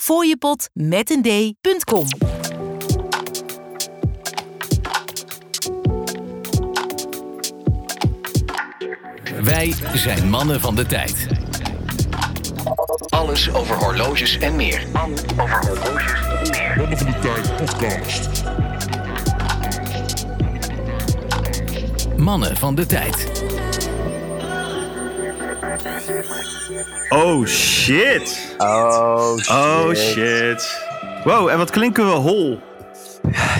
fooiepot met een d.com. Wij zijn mannen van de tijd. Alles over horloges en meer. Over horloges en meer. Mannen van de Tijd podcast. Mannen van de tijd. Oh shit. Oh, shit. Oh shit. Wow, en wat klinken we hol.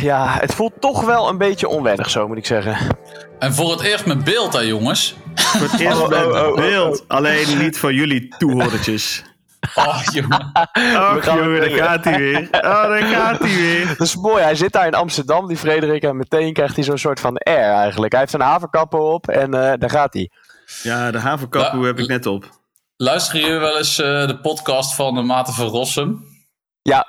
Ja, het voelt toch wel een beetje onwennig zo, moet ik zeggen. En voor het eerst met beeld, hè, jongens. Voor het eerst Oh, met oh, oh, oh, beeld. Alleen niet voor jullie toehoordertjes. Oh, jongen. Oh gaan jongen, daar gaat hij weer. Oh, daar gaat hij weer. Dat is mooi, hij zit daar in Amsterdam, die Frederik, en meteen krijgt hij zo'n soort van air eigenlijk. Hij heeft een haverkapper op en eh, daar gaat hij. Ja, de haverkappoe Ja. heb ik net op. Luisteren jullie wel eens eh, de podcast van de Maarten van Rossum?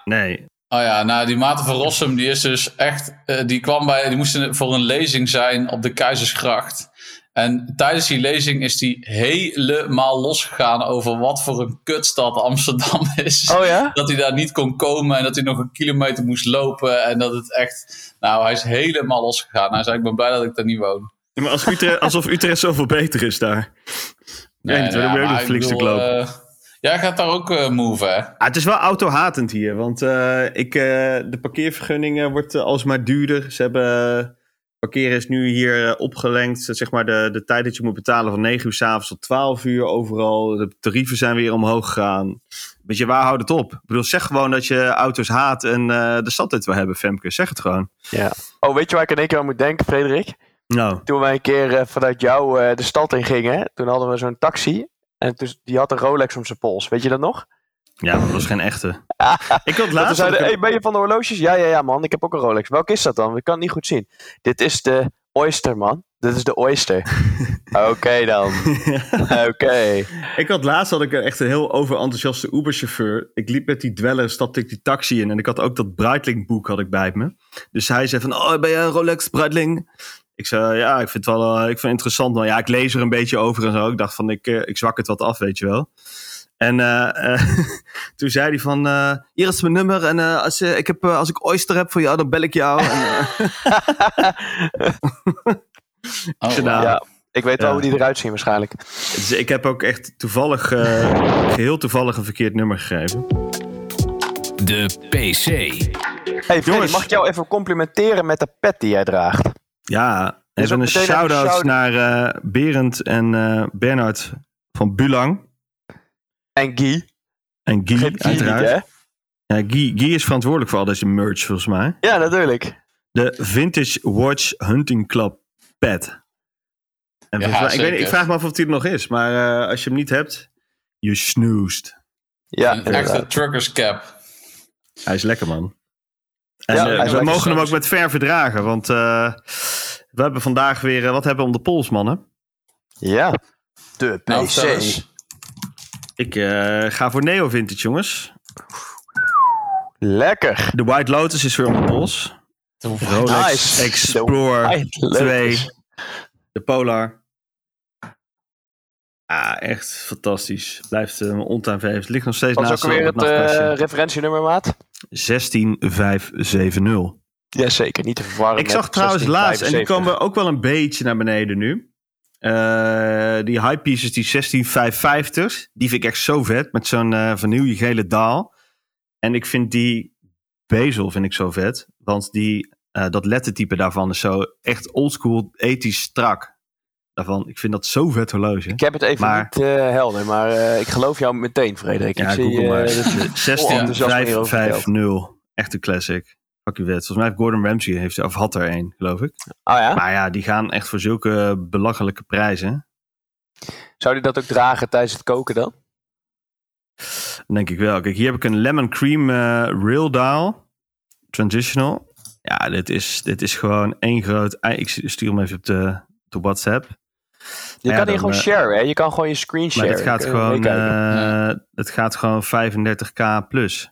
Nee. Oh ja, nou die Maarten van Rossum, die is dus echt... eh, die kwam bij... Die moest voor een lezing zijn op de Keizersgracht. En tijdens die lezing is hij helemaal losgegaan over wat voor een kutstad Amsterdam is. Oh ja? Dat hij daar niet kon komen en dat hij nog een kilometer moest lopen. En dat het echt... Nou, hij is helemaal losgegaan. Hij zei, ik ben blij dat ik daar niet woon. Ja, maar als Utrecht, alsof Utrecht zoveel beter is daar. Nee, hebben ook maar nog ik flink stuk lopen. eh, jij gaat daar ook eh move, hè? Ah, het is wel autohatend hier, want eh, ik, eh, de parkeervergunning eh, wordt uh, alsmaar duurder. Ze hebben, parkeren is nu hier opgelengd, zeg maar de, de tijd dat je moet betalen van 9 uur s'avonds tot 12 uur overal. De tarieven zijn weer omhoog gegaan. Weet je, waar houdt het op? Ik bedoel, zeg gewoon dat je auto's haat en eh, de stad dit wil hebben, Femke. Zeg het gewoon. Ja. Oh, weet je waar ik in één keer aan moet denken, Frederik? Nou, Toen wij een keer eh, vanuit jou eh, de stad in gingen, toen hadden we zo'n taxi. En die had een Rolex om zijn pols. Weet je dat nog? ja, dat was geen echte. Ik had laatst... zeiden, ik hey, ben je van de horloges? Ja, ja, ja, man. Ik heb ook een Rolex. Welke is dat dan? Ik kan het niet goed zien. Dit is de Oyster, man. Dit is de Oyster. Oké dan. Oké. Ik had laatst had ik echt een heel overenthousiaste Uber-chauffeur. Ik liep met die dweller, stapte ik die taxi in en ik had ook dat Breitling-boek had ik bij me. Dus hij zei van, oh, ben je een Rolex Breitling? Ik zei, ja, ik vind het wel eh, ik vind het interessant. Maar ja, ik lees er een beetje over en zo. Ik dacht van, ik, eh, ik zwak het wat af, weet je wel. En eh, eh, toen zei hij van, eh, hier is mijn nummer en eh, als, je, ik heb, als ik Oyster heb voor jou, dan bel ik jou. En, Oh, gedaan. Ja, ik weet wel Ja. hoe die eruit zien waarschijnlijk. dus ik heb ook echt toevallig, eh, geheel toevallig een verkeerd nummer gegeven. De PC. Hey, Freddy, Jongens. mag ik jou even complimenteren met de pet die jij draagt? Ja, ook een shout-out shout- naar eh, Berend en eh Bernard van Bulang. En Guy. En Guy, Vergeet Guy niet, uiteraard. hè? ja, Guy, Guy is verantwoordelijk voor al deze merch, volgens mij. Ja, natuurlijk. De Vintage Watch Hunting Club pet. En Ja, volgens mij- ik, weet, ik vraag me af of die er nog is, maar eh, als je hem niet hebt, je snoest. Ja, Een echte truckers cap. Hij is lekker, man. En Ja, eh, we mogen hem ook met ver verdragen, want eh, we hebben vandaag weer, eh, wat hebben we om de pols, mannen? Ja. De Nou, PC. vertel eens. Ik eh, ga voor Neo Vintage, jongens. Lekker. De White Lotus is weer om de pols. Rolex Nice. Explorer White 2. Lotus. De Polar. Ah, echt fantastisch. Blijft uh, on-time favorite. Ligt nog steeds Wat is naast ook weer het het eh, referentienummer, maat? 16570. Jazeker, niet te verwarren Ik zag trouwens laatst, en die 1675. komen ook wel een beetje naar beneden nu. Eh, die high pieces, die 16550, die vind ik echt zo vet. Met zo'n eh vanille-gele daal. En ik vind die bezel vind ik zo vet. Want die, eh, dat lettertype daarvan is zo echt oldschool, ethisch strak. Daarvan, ik vind dat zo vet horloge. Ik heb het even Maar- niet eh, helder, maar eh, ik geloof jou meteen, Frederik. Ja, ik zie, Google eh, maar. vol enthousiasme hierover vertelt. 16550. Echt een classic. Fucking vet. Volgens mij heeft Gordon Ramsay, heeft, of had er een, geloof ik. Oh ja? Maar ja, die gaan echt voor zulke belachelijke prijzen. Zou die dat ook dragen tijdens het koken dan? Denk ik wel. Kijk, hier heb ik een lemon cream rail dial. Transitional. Ja, dit is, dit is gewoon één groot... Ik stuur hem even op de, op de WhatsApp. Je Ja, kan hier gewoon eh, sharen, hè? Je kan gewoon je screen Maar sharen. dit gaat Kun je gewoon, eh, dit gaat gewoon 35k plus.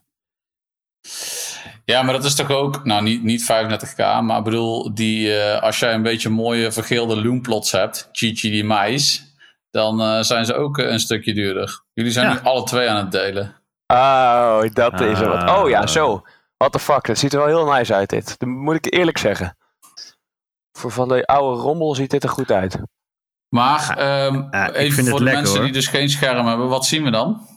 Ja, maar dat is toch ook, nou niet, niet 35k, maar ik bedoel, die, eh, als jij een beetje mooie vergeelde loomplots hebt, Chichi die mais, dan eh, zijn ze ook eh, een stukje duurder. Jullie zijn Ja. nu alle twee aan het delen. Oh, dat is het. wat. Oh ja, Ah. zo. What the fuck, dat ziet er wel heel nice uit dit. Dat moet ik eerlijk zeggen. Voor van de oude rommel ziet dit er goed uit. Maar ehm, Ja, even voor de lekker, mensen hoor. die dus geen scherm hebben, wat zien we dan?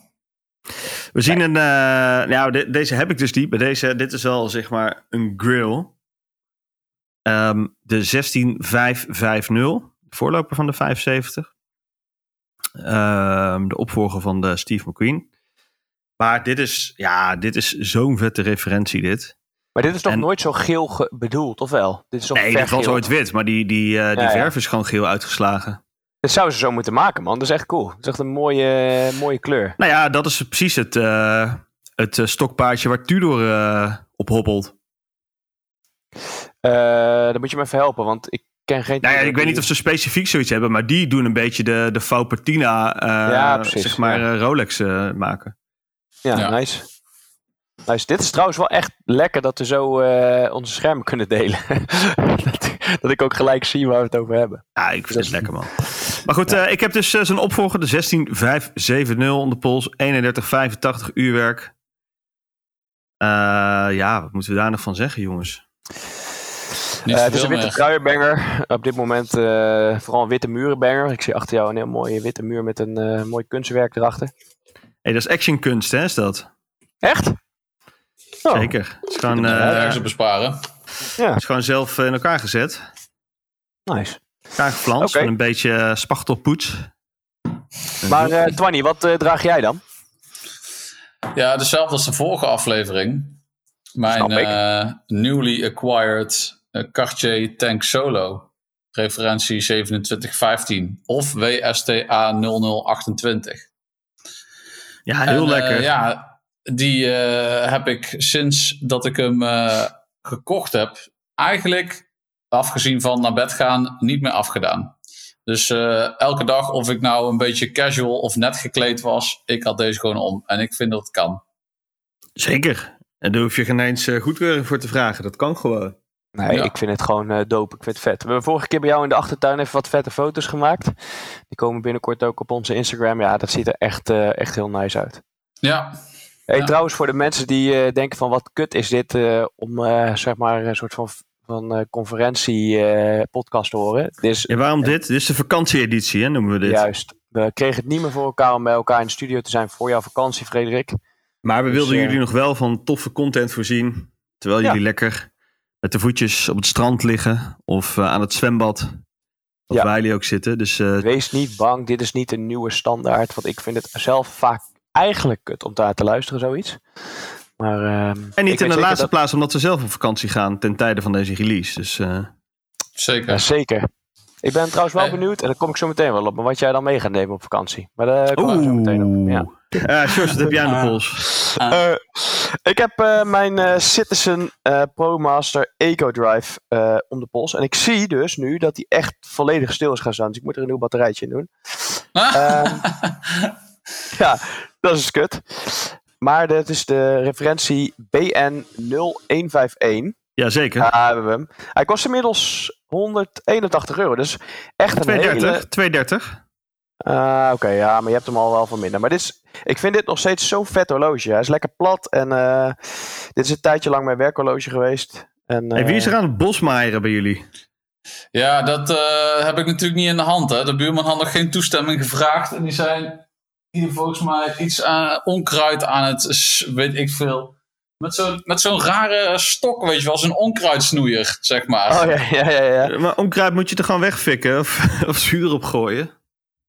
We zien een. eh, nou, de- deze heb ik dus niet. Maar deze, dit is wel zeg maar een grill. Ehm, de 16550, de voorloper van de 570. Ehm, de opvolger van de Steve McQueen. Maar dit is, ja, dit is zo'n vette referentie, dit. Maar dit is toch En- nooit zo geel ge- bedoeld, of wel? Dit is toch Nee, dit was ooit wit, maar die, die, eh, die Ja, ja. verf is gewoon geel uitgeslagen. Dit zouden ze zo moeten maken, man. Dat is echt cool. Dat is echt een mooie, mooie kleur. Nou ja, dat is precies het, eh, het eh, stokpaardje waar Tudor eh, op hobbelt. Eh, dan moet je me even helpen, want ik ken geen... Nou ja, ik weet niet of ze specifiek zoiets hebben, maar die doen een beetje de, de Faux Patina, eh, Ja, precies, zeg maar, ja. eh, Rolex eh, maken. Ja, Ja. nice. Nice. Dit is trouwens wel echt lekker dat we zo eh, onze schermen kunnen delen. dat, ik- dat ik ook gelijk zie waar we het over hebben. Ja, ik vind Dat het lekker, man. Maar goed, eh, ik heb dus eh, zijn opvolger, de 16570 om de pols, 3185 uurwerk. Eh ja, wat moeten we daar nog van zeggen, jongens? Eh, het is een witte meer. truienbanger. Op dit moment eh, vooral een witte murenbanger. Ik zie achter jou een heel mooie witte muur met een eh, mooi kunstwerk erachter. hey, dat is actionkunst, hè, is dat? Echt? Oh, Zeker. Het is gewoon, eh, ergens op besparen. Ja, het is gewoon zelf in elkaar gezet. nice. Elkaar geflanst Oké. met een beetje eh, spachtelpoets. Maar eh Twanny, wat eh, draag jij dan? Ja, dezelfde als de vorige aflevering. Mijn eh, newly acquired Cartier Tank Solo. Referentie 2715. Of WSTA 0028. Ja, heel En, lekker. ja, die eh, heb ik sinds dat ik hem eh, gekocht heb, eigenlijk, afgezien van naar bed gaan, niet meer afgedaan. Dus eh, elke dag, of ik nou een beetje casual of net gekleed was, ik had deze gewoon om. En ik vind dat het kan. Zeker. En daar hoef je geen eens goedkeuring voor te vragen. Dat kan gewoon. Nee, Ja. ik vind het gewoon eh dope. Ik vind het vet. We hebben vorige keer bij jou in de achtertuin even wat vette foto's gemaakt. Die komen binnenkort ook op onze Instagram. Ja, dat ziet er echt, eh, echt heel nice uit. Ja, Hey, Ja. Trouwens, voor de mensen die eh, denken van wat kut is dit eh, om eh, zeg maar een soort van, van eh, conferentie eh, podcast te horen. Dit is En waarom dit? Dit is de vakantieeditie, hè, noemen we dit. juist. We kregen het niet meer voor elkaar om bij elkaar in de studio te zijn voor jouw vakantie, Frederik. Maar we Dus, wilden jullie nog wel van toffe content voorzien. Terwijl Ja. jullie lekker met de voetjes op het strand liggen. Of eh, aan het zwembad. Of Ja. waar jullie ook zitten. Dus eh, Wees niet bang, dit is niet een nieuwe standaard. Want ik vind het zelf vaak eigenlijk kut om daar te luisteren, zoiets. Maar, ehm, en ik niet in de laatste dat- plaats omdat we zelf op vakantie gaan ten tijde van deze release. Dus eh, zeker. Ja, zeker. Ik ben trouwens wel Hey. benieuwd, en daar kom ik zo meteen wel op, maar wat jij dan mee gaat nemen op vakantie. Maar daar komen we zo meteen op. Ja. Sjors, wat heb jij aan de Ah. pols? Eh, ik heb eh, mijn eh, Citizen eh, ProMaster Eco Drive eh, om de pols. En ik zie dus nu dat die echt volledig stil is gaan staan. Dus ik moet er een nieuw batterijtje in doen. Ehm, ja, dat is kut. Maar dat is de referentie BN0151. Jazeker. Ja, hebben we hem. Hij kost inmiddels 181 euro. Dus echt een 230. hele... 230. Ah, Oké, ja, maar je hebt hem al wel van minder. Maar dit is, ik vind dit nog steeds zo'n vet horloge. Hij is lekker plat en eh, dit is een tijdje lang mijn werkhorloge geweest. En, Hey, wie is eh, er aan het bosmaaieren bij jullie? Ja, dat eh, heb ik natuurlijk niet in de hand. Hè. De buurman had nog geen toestemming gevraagd. En die zijn hier volgens mij iets aan, onkruid aan het, weet ik veel. Met zo'n met zo'n rare stok, weet je wel, zo'n onkruidsnoeier, zeg maar. Oh ja, ja, ja. ja. Eh, Maar onkruid moet je er gewoon wegfikken of, of zuur op gooien.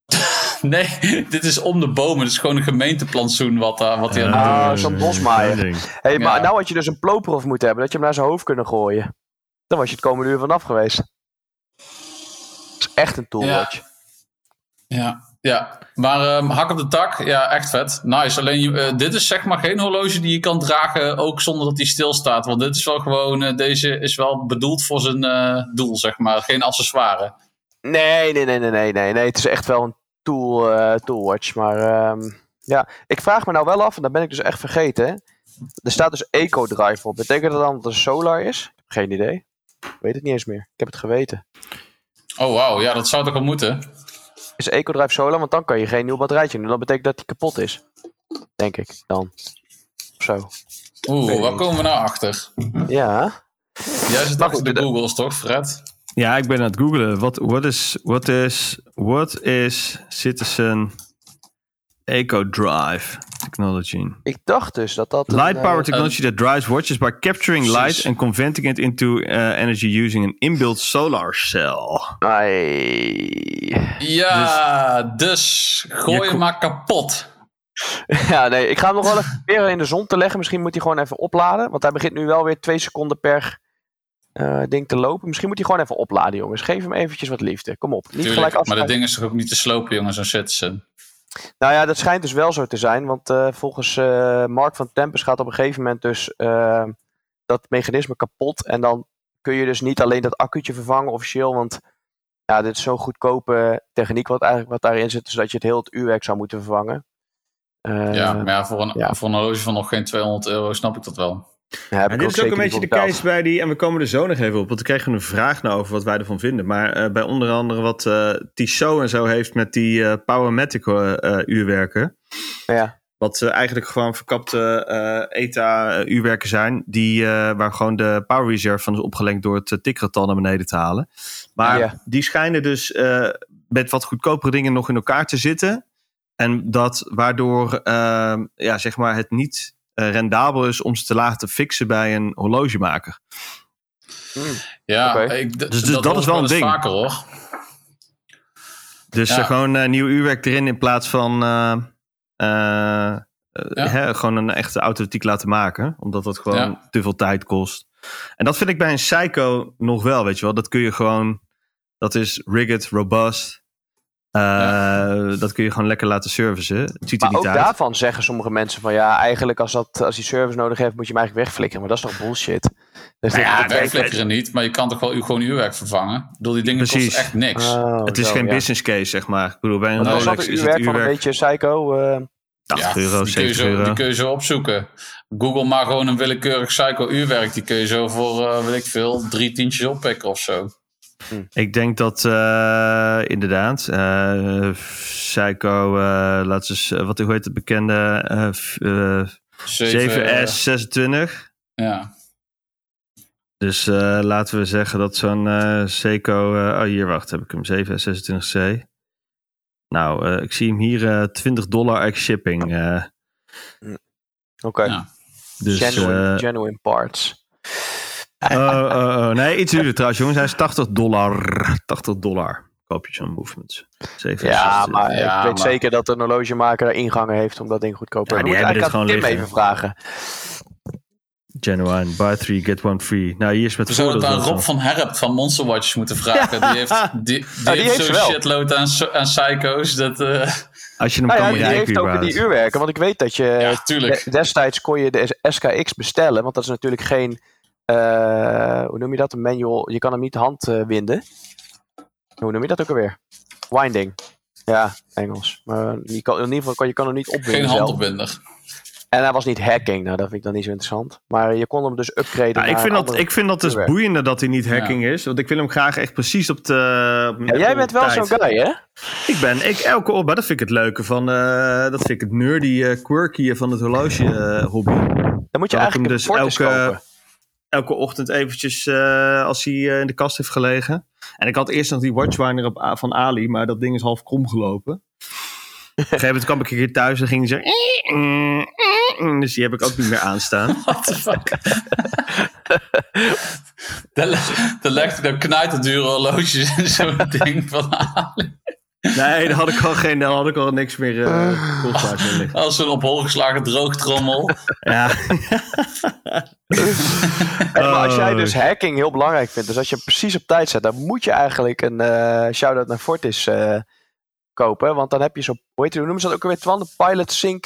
Nee, dit is om de bomen. Het is gewoon een gemeenteplantsoen wat, daar wat hij aan het doen Ah, is. zo'n bosmaaier. ding. Hey, maar Ja. nou had je dus een ploperhof moeten hebben, dat je hem naar zijn hoofd kunnen gooien. Dan was je het komende uur vanaf geweest. Dat is echt een toolwatch. Ja, ja. Maar ehm, hak op de tak, ja, echt vet. Nice. Alleen, eh, dit is zeg maar geen horloge die je kan dragen, ook zonder dat hij stilstaat. Want dit is wel gewoon, eh, deze is wel bedoeld voor zijn eh, doel, zeg maar. Geen accessoire. Nee, nee, nee, nee, nee, nee, nee. Het is echt wel een tool, toolwatch. Maar ehm, ja, ik vraag me nou wel af, en dat ben ik dus echt vergeten. Er staat dus Eco Drive op. Betekent dat dan dat het een solar is? Geen idee. Ik weet het niet eens meer. Ik heb het geweten. Oh, wauw. Ja, dat zou toch wel moeten? Is Eco Drive solar? Want dan kan je geen nieuw batterijtje doen. Dat betekent dat die kapot is. Denk ik dan. Of zo. Oeh, waar komen we nou achter? Ja. Jij zit achter de Googles, toch, Fred? Ja, ik ben aan het googlen. Wat what is, what is, what is Citizen Eco Drive Technology? Ik dacht dus dat dat. een, Light eh, power technology that drives watches by capturing light Precies. and converting it into uh, energy using an inbuilt solar cell. ai. Ja, dus gooi Je hem maar kapot. Ja, nee, ik ga hem nog wel even proberen in de zon te leggen. Misschien moet hij gewoon even opladen. Want hij begint nu wel weer twee seconden per eh, ding te lopen. Misschien moet hij gewoon even opladen, jongens. Geef hem eventjes wat liefde. Kom op. Niet gelijk maar dat ding is toch ook niet te slopen, jongens, zo'n Citizen. Nou ja, dat schijnt dus wel zo te zijn. Want eh, volgens eh, Mark van Tempus gaat op een gegeven moment dus eh, dat mechanisme kapot. En dan kun je dus niet alleen dat accu'tje vervangen officieel. Want ja, dit is zo'n goedkope techniek wat, eigenlijk, wat daarin zit. Dus dat je het heel het uurwerk zou moeten vervangen. Ja, maar ja, voor een, ja. voor een horloge van nog geen 200 euro snap ik dat wel. En ik dit is ook een beetje de case bij die, en we komen er zo nog even op, want we kregen een vraag nou over wat wij ervan vinden. Maar eh, bij onder andere wat eh Tissot en zo heeft met die eh Powermatic uurwerken. Ja. Wat eigenlijk gewoon verkapte ETA-uurwerken zijn. Die, waar gewoon de power reserve van is opgelenkt door het uh, tikretal naar beneden te halen. Maar Ja. die schijnen dus met wat goedkopere dingen nog in elkaar te zitten. En dat waardoor ja, zeg maar het niet rendabel is om ze te laag te fixen bij een horlogemaker. Ja, Oké. ik, Dus- dus dat is wel een ding. vaker hoor. Dus Ja. eh, gewoon eh, nieuw uurwerk erin in plaats van eh, eh, eh, Ja. hè, gewoon een echte automatiek laten maken. Omdat dat gewoon Ja. te veel tijd kost. En dat vind ik bij een Psycho nog wel, weet je wel. Dat kun je gewoon, dat is rigged, robust. Eh, Dat kun je gewoon lekker laten servicen. Het ziet er Maar ook uit. daarvan zeggen sommige mensen van ja, eigenlijk als, dat, als die service nodig heeft, moet je hem eigenlijk wegflikkeren. Maar dat is toch bullshit? Dus Nou ja, Dat wegflikkeren niet, maar je kan toch wel gewoon uurwerk vervangen? Ik bedoel, die dingen Precies. kosten echt niks. Oh, Het is zo, geen ja. business case, zeg maar. Ik bedoel, bij een Rolex is het uurwerk van een beetje psycho? eh, 80 euro, die, kun je 70 zo, euro. die kun je zo opzoeken. Google maar gewoon een willekeurig psycho uurwerk. Die kun je zo voor, eh, weet ik veel, drie tientjes oppikken of zo. Ik denk dat eh, inderdaad, eh Psycho, eh laten we eens, wat hoe heet het bekende eh, f- eh, 7S26. Ja. Dus eh, laten we zeggen dat zo'n eh Seiko, eh, oh hier wacht, heb ik hem, 7S26C. Nou, eh, ik zie hem hier eh 20 dollar ex shipping. eh, Oké, Ja. dus, genuine, genuine parts. Oh, oh, oh, nee, iets duurder trouwens jongens, hij is 80 dollar. 80 dollar koop je zo'n movement. 7S26. Ja, maar Ja, ik weet maar- zeker dat een horlogemaker daar ingangen heeft om dat ding goedkoper Ja, te die dit aan gewoon Tim even vragen. Genuine, buy three, get one free. Nou, hier is met We zouden het aan Rob van Herp van Monster Watches moeten vragen. Die heeft, die, die die heeft heeft ze zo'n shitload aan, psycho's. Dat, eh, Als je hem Nou ja, kan die bereiken heeft ook überhaupt. die uurwerken. Want ik weet dat je ja, destijds kon je de SKX bestellen. Want dat is natuurlijk geen, eh, hoe noem je dat, een manual. Je kan hem niet handwinden. hoe noem je dat ook alweer? Winding. Ja, Engels. Maar je kan, in ieder geval kan je kan hem niet opwinden Geen zelf. handopwinder. En hij was niet hacking. Nou, dat vind ik dan niet zo interessant. Maar je kon hem dus upgraden Ja, ik, vind dat, ik vind dat dus uurwerk. boeiender dat hij niet hacking is. Want ik wil hem graag echt precies op de. Op Ja, jij bent wel zo'n guy, hè? Ik ben, ik, elke op, dat vind ik het leuke van. eh, dat vind ik het nerdy, eh, quirky van het horloge eh, hobby. Dan moet je Dat ik hem eigenlijk een dus elke- kopen. Elke ochtend eventjes eh, als hij eh, in de kast heeft gelegen. En ik had eerst nog die Watchwinder op, van Ali, maar dat ding is half krom gelopen. Op een gegeven moment kwam ik een keer thuis en ging zo. Dus die heb ik ook niet meer aanstaan. What the fuck? Dan le- dan legt hij dan knijt dure horloges in zo'n ding van Ali. Nee, daar had ik al, geen, daar had ik al niks meer uh, liggen. Als een op hol geslagen droogtrommel. Ja. Hey, maar als jij dus hacking heel belangrijk vindt, dus als je hem precies op tijd zet, dan moet je eigenlijk een eh shout-out naar Fortis eh, kopen. Want dan heb je zo, hoe, heet hoe noemen ze dat ook alweer, Twan? De Pilot Sync.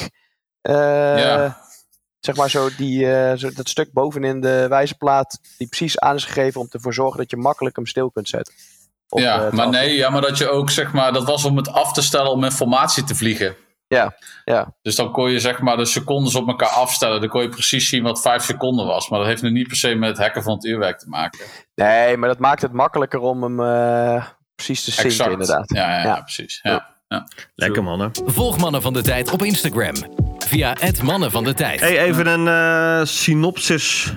eh, Ja. Zeg maar zo, die, eh, zo dat stuk bovenin de wijzerplaat, die precies aan is gegeven om ervoor zorgen dat je makkelijk hem stil kunt zetten. Op, eh, ja, het maar nee, ja, maar dat je ook zeg maar, dat was om het af te stellen om informatie te vliegen. Ja, ja. Dus dan kon je zeg maar de secondes op elkaar afstellen. Dan kon je precies zien wat vijf seconden was. Maar dat heeft nu niet per se met het hacken van het uurwerk te maken. Nee, maar dat maakt het makkelijker om hem eh, precies te Exact. inderdaad. Ja, ja, ja, Ja. precies. Ja. Ja. Lekker mannen. Volg Mannen van de Tijd op Instagram. via het Mannen van de Tijd. Hey, even een eh, synopsis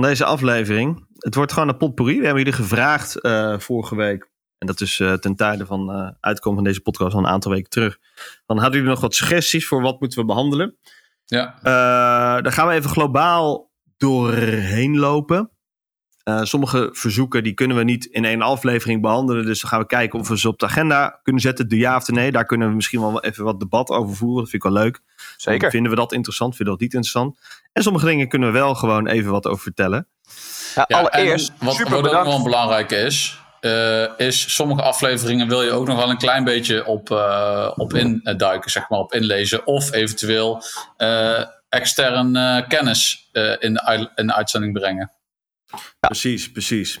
van deze aflevering. Het wordt gewoon een potpourri. We hebben jullie gevraagd eh, vorige week. En dat is eh, ten tijde van eh uitkomen van deze podcast al een aantal weken terug. Dan hadden jullie nog wat suggesties voor wat moeten we behandelen. Ja. Eh, daar gaan we even globaal doorheen lopen. Eh, sommige verzoeken die kunnen we niet in één aflevering behandelen. Dus dan gaan we kijken of we ze op de agenda kunnen zetten. De ja of de nee. Daar kunnen we misschien wel even wat debat over voeren. Dat vind ik wel leuk. Zeker. Vinden we dat interessant? Vinden we dat niet interessant? En sommige dingen kunnen we wel gewoon even wat over vertellen. Ja, Ja, allereerst, en wat, super wat ook wel belangrijk is, eh, is sommige afleveringen wil je ook nog wel een klein beetje op, eh, op induiken, zeg maar, op inlezen. Of eventueel eh extern eh, kennis eh, in, de, in de uitzending brengen. Precies, precies.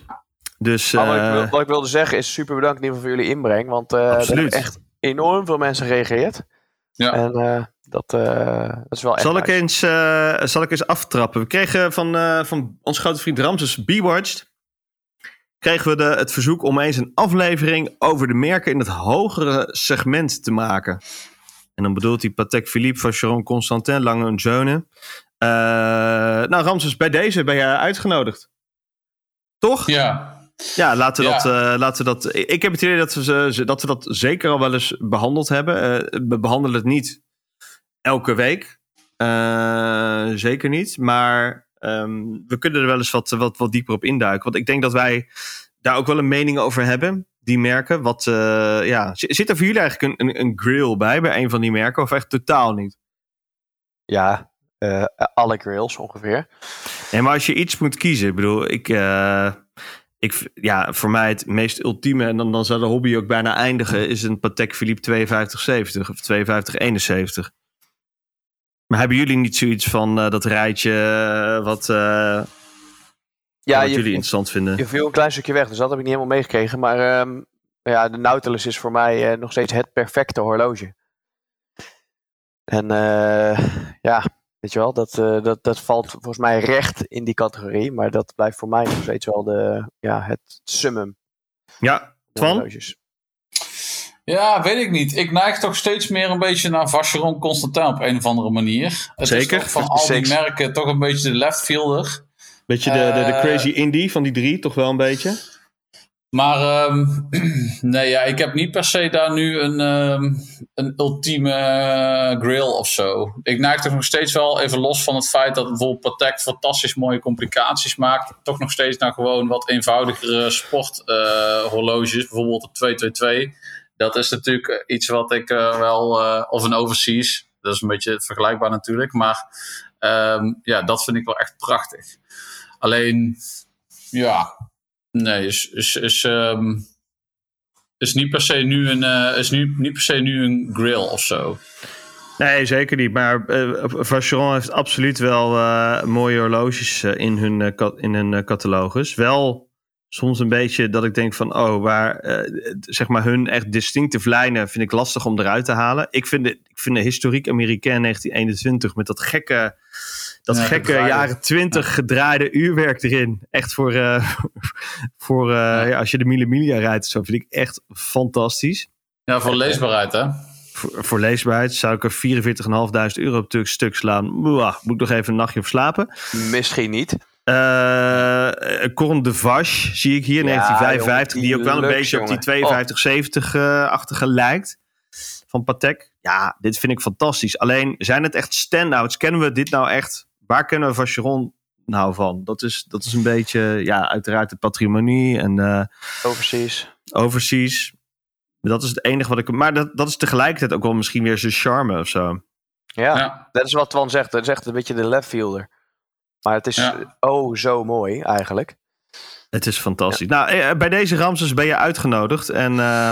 Dus wat, ik, wil- wat ik wilde zeggen is super bedankt in ieder geval voor jullie inbreng. Want eh er hebben echt enorm veel mensen gereageerd. Ja. En eh, dat, eh, dat is wel echt zal, ik nice. eens, eh, zal ik eens aftrappen? We kregen van, eh, van onze grote vriend Ramses Bewatched... kregen we de, het verzoek om eens een aflevering over de merken in het hogere segment te maken. En dan bedoelt hij Patek Philippe, Vacheron Constantin, Lange Jones. Eh nou Ramses, bij deze ben jij uitgenodigd. Toch? Ja, Ja, laten we, Ja. Dat, eh, laten we dat. Ik heb het idee dat we, ze- ze- dat we dat zeker al wel eens behandeld hebben. Eh, we behandelen het niet elke week. Eh, zeker niet. Maar ehm, we kunnen er wel eens wat, wat, wat dieper op induiken. Want ik denk dat wij daar ook wel een mening over hebben. Die merken. Wat, eh, ja. Zit er voor jullie eigenlijk een, een, een grill bij? Bij een van die merken? Of echt totaal niet? Ja, eh, alle grills ongeveer. Nee, maar als je iets moet kiezen, ik bedoel, ik, ik, ja, voor mij het meest ultieme, en dan, dan zou de hobby ook bijna eindigen, is een Patek Philippe 5270 of 5271. Maar hebben jullie niet zoiets van eh, dat rijtje eh, wat, eh, Ja, wat je, jullie interessant vinden? je viel een klein stukje weg, dus dat heb ik niet helemaal meegekregen. Maar ehm, ja, de Nautilus is voor mij nog steeds het perfecte horloge. En ja, weet je wel, dat, dat, dat valt volgens mij recht in die categorie. Maar dat blijft voor mij nog steeds wel de, ja, het summum. Ja, van Twan? horloges. Ja, weet ik niet. Ik neig toch steeds meer een beetje naar Vacheron Constantin op een of andere manier. Het Zeker. is van al die 56. merken toch een beetje de left fielder. Beetje de, de, de Eh, crazy indie van die drie, toch wel een beetje? Maar ehm, nee, ja, ik heb niet per se daar nu een, ehm, een ultieme eh, grill of zo. Ik neig toch nog steeds wel, even los van het feit dat bijvoorbeeld Patek fantastisch mooie complicaties maakt, toch nog steeds naar gewoon wat eenvoudigere sporthorloges. bijvoorbeeld de 222. Dat is natuurlijk eh, iets wat ik eh, wel, eh, of een overseas, dat is een beetje vergelijkbaar natuurlijk. Maar ehm, ja, dat vind ik wel echt prachtig. Alleen, ja, Nee, is, is, is, ehm, is niet per se nu een, is nu, niet per se nu een grill of zo. Nee, zeker niet. Maar eh Vacheron heeft absoluut wel mooie horloges in hun, in hun catalogus. Wel soms een beetje dat ik denk van, oh, waar, eh, zeg maar, hun echt distinctieve lijnen vind ik lastig om eruit te halen. Ik vind de, ik vind de historiek Amerikaan 1921 met dat gekke, dat Ja, gekke gedraaide. jaren 20 gedraaide uurwerk erin. Echt voor, eh, voor eh, ja, als je de Mille Miglia rijdt, zo vind ik echt fantastisch Ja, voor leesbaarheid hè. voor, voor leesbaarheid zou ik er 44.500 euro op tuk stuk slaan. Mwah, moet ik nog even een nachtje op slapen. Misschien niet. Eh Corne de Vache zie ik hier, Ja, 1955. jongen, die ook wel een beetje op die jongen. 5270-achtige lijkt. Van Patek. Ja, dit vind ik fantastisch. Alleen, zijn het echt standouts? Kennen we dit nou echt? Waar kennen we Vacheron nou van? Dat is, dat is een beetje, ja, uiteraard de patrimonie en eh Overseas. overseas. Dat is het enige wat ik... Maar dat, dat is tegelijkertijd ook wel misschien weer zijn charme of zo. Ja, Ja. dat is wat Twan zegt. Dat is echt een beetje de left fielder. Maar het is Ja. oh zo mooi eigenlijk. Het is fantastisch. Nou, eh, bij deze Ramses ben je uitgenodigd. En eh,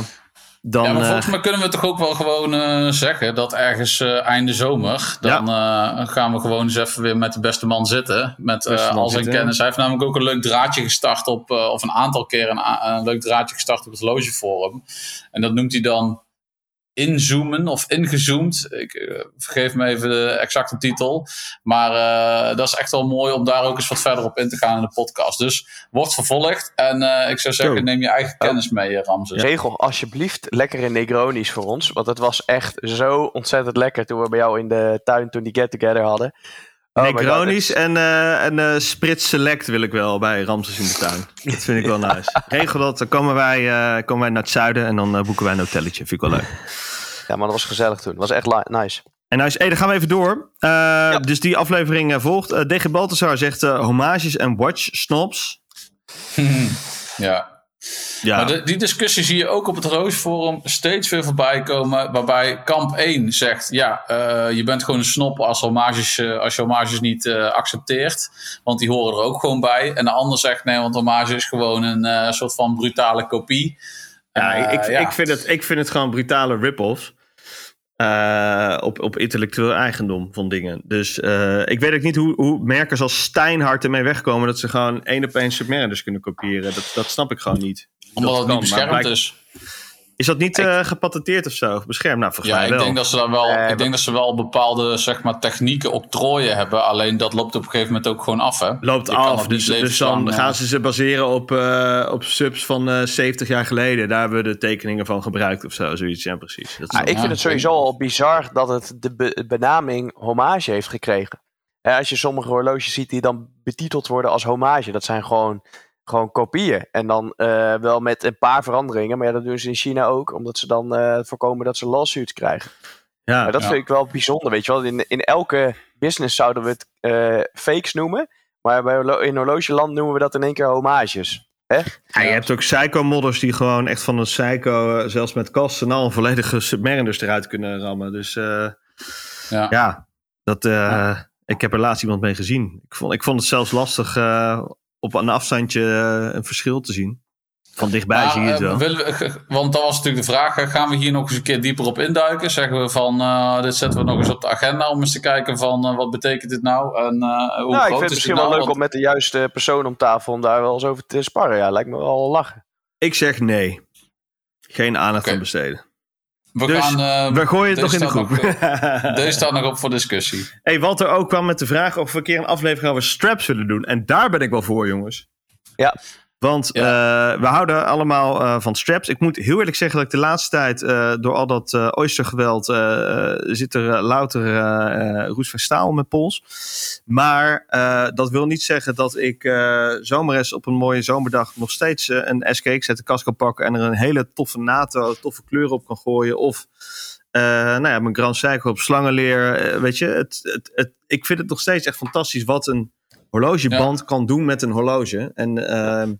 dan... ja, maar eh, volgens mij kunnen we toch ook wel gewoon eh, zeggen dat ergens eh, einde zomer, dan eh, gaan we gewoon eens even weer met de beste man zitten. Met eh, al zijn kennis. Hij heeft namelijk ook een leuk draadje gestart op, eh, of een aantal keer een, een leuk draadje gestart op het horlogeforum. En dat noemt hij dan inzoomen of ingezoomd. Ik uh, vergeef me even de exacte titel. Maar uh, dat is echt wel mooi om daar ook eens wat verder op in te gaan in de podcast. Dus wordt vervolgd. En uh, ik zou zeggen, neem je eigen kennis mee, Ramses. Regel alsjeblieft lekkere Negronis voor ons. Want het was echt zo ontzettend lekker toen we bij jou in de tuin toen die get-together hadden. Oh Negronis en, uh, en uh, Spritz Select wil ik wel bij Ramses in de tuin. Dat vind ik wel nice. Regel dat, dan komen wij, uh, komen wij naar het zuiden en dan boeken wij een hotelletje. Vind ik wel leuk. Ja, maar dat was gezellig toen. Dat was echt nice. En nice. Hey, dan gaan we even door. Ja. Dus die aflevering volgt. DG Balthasar zegt homages en watch snobs. ja. Ja. Maar de, die discussie zie je ook op het Roosforum steeds weer voorbij komen. Waarbij kamp 1 zegt: Ja, uh, je bent gewoon een snop als, homages, uh, als je homages niet uh, accepteert. Want die horen er ook gewoon bij. En de ander zegt: Nee, want hommage is gewoon een soort van brutale kopie. Ja, ik, ja. Ik, vind het, ik vind het gewoon brutale rip-offs. Uh, op, op intellectueel eigendom van dingen. Dus uh, ik weet ook niet hoe, hoe merkers als Steinhart ermee wegkomen dat ze gewoon één op één Submariners kunnen kopiëren. Dat, dat snap ik gewoon niet. Omdat het niet beschermd is. Is dat niet uh, gepatenteerd of zo? Beschermd? Nou, volgens ja, mij wel. Ik denk, dat ze daar wel, uh, ik denk dat ze wel bepaalde zeg maar, technieken octrooien hebben. Alleen dat loopt op een gegeven moment ook gewoon af. Hè? Loopt je af. Dus, dus dan gaan ze ze baseren op, uh, op subs van uh, 70 jaar geleden. Daar hebben we de tekeningen van gebruikt of zo. Zoiets, ja precies. Dat ah, ik vind het sowieso al bizar dat het de be benaming hommage heeft gekregen. als je sommige horloges ziet die dan betiteld worden als hommage. Dat zijn gewoon gewoon kopieën. En dan uh, wel met een paar veranderingen. Maar ja, dat doen ze in China ook. Omdat ze dan uh, voorkomen dat ze lawsuits krijgen. Ja, maar dat ja. vind ik wel bijzonder. Weet je wel, in, in elke business zouden we het uh, fakes noemen. Maar bij, in horlogeland noemen we dat in één keer homages. Hè? Ja, je hebt ook psycho-modders die gewoon echt van een psycho, zelfs met kasten, al een volledige submariners eruit kunnen rammen. Dus ja. ja, dat, ik heb er laatst iemand mee gezien. Ik vond, ik vond het zelfs lastig op een afstandje eh, een verschil te zien. Van dichtbij maar, zie je het eh, wel. We, want dat was natuurlijk de vraag. Gaan we hier nog eens een keer dieper op induiken? Zeggen we van, uh, dit zetten we nog eens op de agenda om eens te kijken van uh, wat betekent dit nou? En, uh, hoe nou, ik vind het misschien wel nou? leuk om met de juiste persoon om tafel om daar wel eens over te sparren. Ja, lijkt me wel lachen. Ik zeg nee. Geen aandacht okay. aan besteden. We, dus gaan, uh, we gooien het nog in de groep. Deze staat nog op voor discussie. Hey, Walter ook kwam met de vraag of we een keer een aflevering over straps willen doen. En daar ben ik wel voor, jongens. Ja. Want ja. uh, we houden allemaal uh, van straps. Ik moet heel eerlijk zeggen dat ik de laatste tijd uh, door al dat oystergeweld zit er louter roest van staal met pols. Maar dat wil niet zeggen dat ik zomaar eens op een mooie zomerdag nog steeds een SK zet de kast kan pakken en er een hele toffe NATO, toffe kleur op kan gooien. Of nou ja, mijn Grand Seiko op slangenleer. weet je, het, het, het, ik vind het nog steeds echt fantastisch wat een horlogeband ja. kan doen met een horloge. En uh,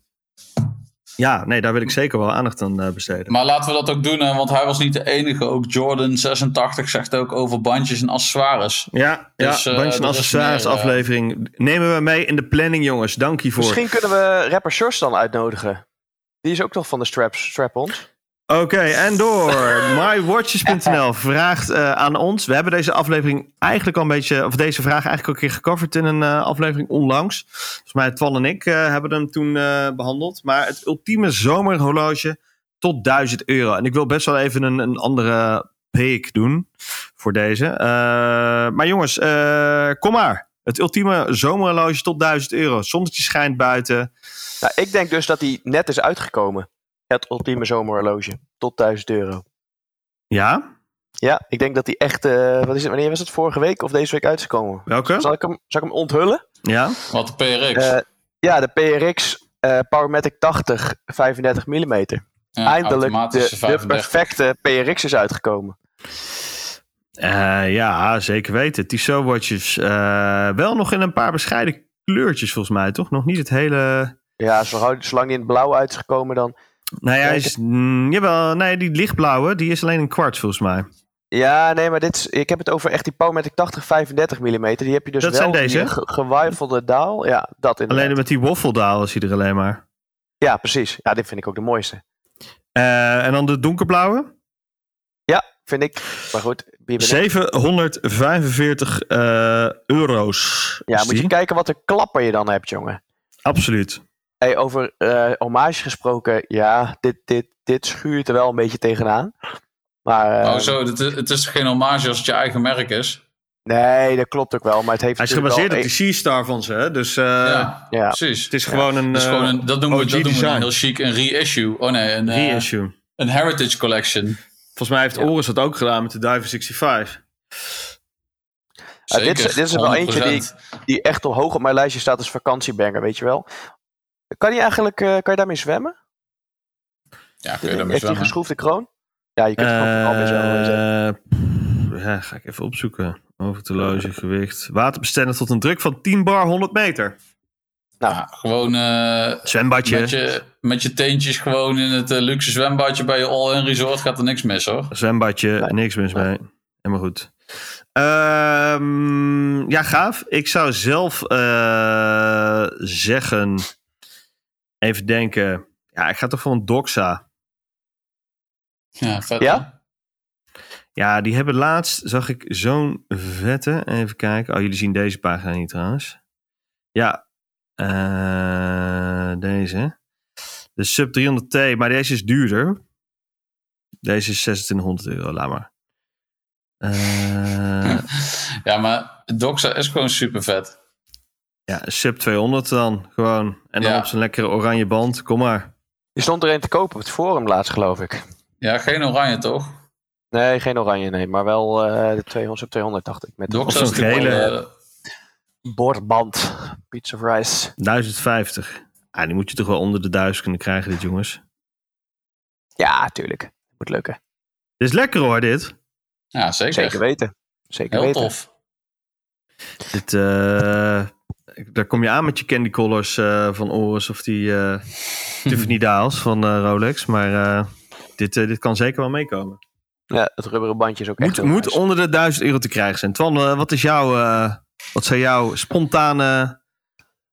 ja, nee, daar wil ik zeker wel aandacht aan uh, besteden. Maar laten we dat ook doen, hè, want hij was niet de enige. Ook Jordan 86 zegt ook over bandjes en accessoires. Ja, dus, ja bandjes en accessoires aflevering. Nemen we mee in de planning, jongens. Dank je voor. Misschien kunnen we rapper Shores dan uitnodigen. Die is ook toch van de straps, strap-ons. Oké, okay, en door. MyWatches.nl vraagt uh, aan ons. We hebben deze aflevering eigenlijk al een beetje, of deze vraag eigenlijk al een keer gecoverd in een uh, aflevering onlangs. Volgens mij Twan en ik uh, hebben hem toen behandeld. Maar het ultieme zomerhorloge tot 1000 euro. En ik wil best wel even een, een andere pick doen voor deze. maar jongens, kom maar. Het ultieme zomerhorloge tot 1000 euro. Zonnetje schijnt buiten. Nou, ik denk dus dat hij net is uitgekomen het ultieme zomerhorloge. Tot 1000 euro. Ja? Ja, ik denk dat die echt. Uh, wat is het, wanneer was het? Vorige week of deze week uitgekomen? Welke? Zal ik hem, zal ik hem onthullen? Ja. Wat de PRX? Uh, ja, de PRX uh, Powermatic 80 35 mm. Ja, Eindelijk de, de, perfecte PRX is uitgekomen. Uh, ja, zeker weten. Tissot watches. wel nog in een paar bescheiden kleurtjes volgens mij, toch? Nog niet het hele... Ja, zolang die in het blauw uit is gekomen dan... Nee, hij is, mm, jawel, nee, die lichtblauwe, die is alleen een kwart volgens mij. Ja, nee, maar dit is, ik heb het over echt die Powermatic 80 35 mm. Die heb je dus dat wel zijn deze? ge gewijfelde daal. Ja, dat inderdaad. Alleen met die woffeldaal is hij er alleen maar. Ja, precies. Ja, dit vind ik ook de mooiste. Uh, en dan de donkerblauwe? Ja, vind ik. Maar goed. 745 uh, euro's. Ja, moet je kijken wat een klapper je dan hebt, jongen. Absoluut. Hey, over uh, hommage gesproken, ja, dit, dit, dit schuurt er wel een beetje tegenaan. Maar, eh, oh zo, het, is- het is geen hommage als het je eigen merk is. Nee, dat klopt ook wel. Maar het heeft Hij is gebaseerd op die Sea-Star van ze, hè? Dus eh, ja, ja. precies. het is gewoon een, Dat, is eh, gewoon een, dat noemen, we, dat noemen we heel chic een reissue. Oh nee, een, eh, reissue. een heritage collection. Volgens mij heeft Ja. Oris dat ook gedaan met de Diver 65. Ja, dit is- Zeker, dit is er wel eentje die 100%. die echt al hoog op mijn lijstje staat als vakantiebanger, weet je wel. Kan je eigenlijk eh, kan je daarmee zwemmen? Ja, kun je Heeft daarmee die zwemmen. geschroefde kroon? Ja, je kunt het gewoon mee zwemmen. Eh, ja, ga ik even opzoeken. Overtologe, gewicht. Waterbestendig tot een druk van 10 bar 100 meter. Ja, gewoon eh, Zwembadje. met, je, met je teentjes gewoon in het luxe zwembadje bij je all-in resort gaat er niks mis hoor. Zwembadje, Nee. niks mis mee. Helemaal goed. Ehm, ja, gaaf. Ik zou zelf eh, zeggen... Even denken. Ja, ik ga toch voor een Doxa. Ja, vet. Ja? Ja, die hebben laatst, zag ik zo'n vette. Even kijken. Oh, jullie zien deze pagina niet trouwens. Ja, eh, deze. De Sub 300T, maar deze is duurder. Deze is 2600 euro, laat maar. Eh, Ja, maar Doxa is gewoon super vet. Ja, Sub 200 dan, gewoon. En dan Ja. op zijn lekkere oranje band, kom maar. Die stond er een te kopen op het forum laatst, geloof ik. Ja, geen oranje toch? Nee, geen oranje, nee. Maar wel eh, de 200 sub 200, dacht ik. Met zo'n gele- eh, bordband. Pizza of rice. 1050. Ah, die moet je toch wel onder de 1000 kunnen krijgen, dit jongens. Ja, tuurlijk. Moet lukken. Dit is lekker hoor, dit. ja, zeker. Zeker weten. Zeker Heel weten. tof. Dit, eh, daar kom je aan met je candy colors eh, van Oris of die eh Tiffany Daals van eh, Rolex. Maar dit, dit kan zeker wel meekomen. Ja, het rubberen bandje is ook echt Moet, heel moet nice. onder de 1000 euro te krijgen zijn. Twan, wat is jouw, wat zijn jouw spontane...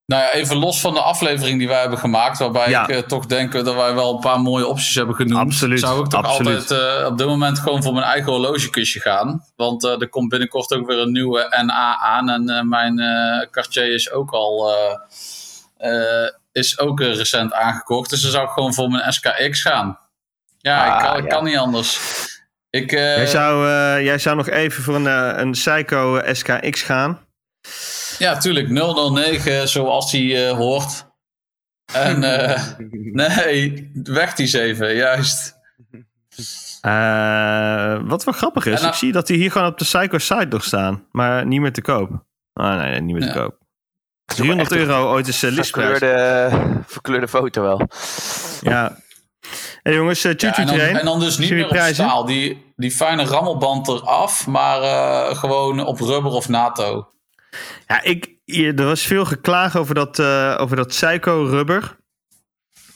Nou ja, even los van de aflevering die wij hebben gemaakt, waarbij Ja. ik eh, toch denk dat wij wel een paar mooie opties hebben genoemd. Absoluut, Zou ik toch absoluut. altijd eh, op dit moment gewoon voor mijn eigen horlogekusje gaan. Want eh, er komt binnenkort ook weer een nieuwe NA aan. En mijn Cartier is ook al is ook recent aangekocht. Dus dan zou ik gewoon voor mijn SKX gaan. Ja, ik, Ah, kan, ik ja. kan niet anders. Ik, jij, zou, jij zou nog even voor een, een Psycho SKX gaan. Ja, tuurlijk. 009 zoals die eh, hoort. En eh, nee, weg die 7, juist. Eh, wat wel grappig is, En ik zie dat die hier gewoon op de Psycho site nog staan. Maar niet meer te koop. Ah nee, nee, niet meer te koop. Het is ook 300 echt een euro ooit is uh, listprijs. Verkleurde, verkleurde foto wel. Ja. Hey jongens, uh, Ja, en, dan, en dan dus niet meer op prijzen? staal. Die, die fijne rammelband eraf, maar eh, gewoon op rubber of NATO. Ja, ik, er was veel geklaag over dat, eh, over dat Psycho rubber.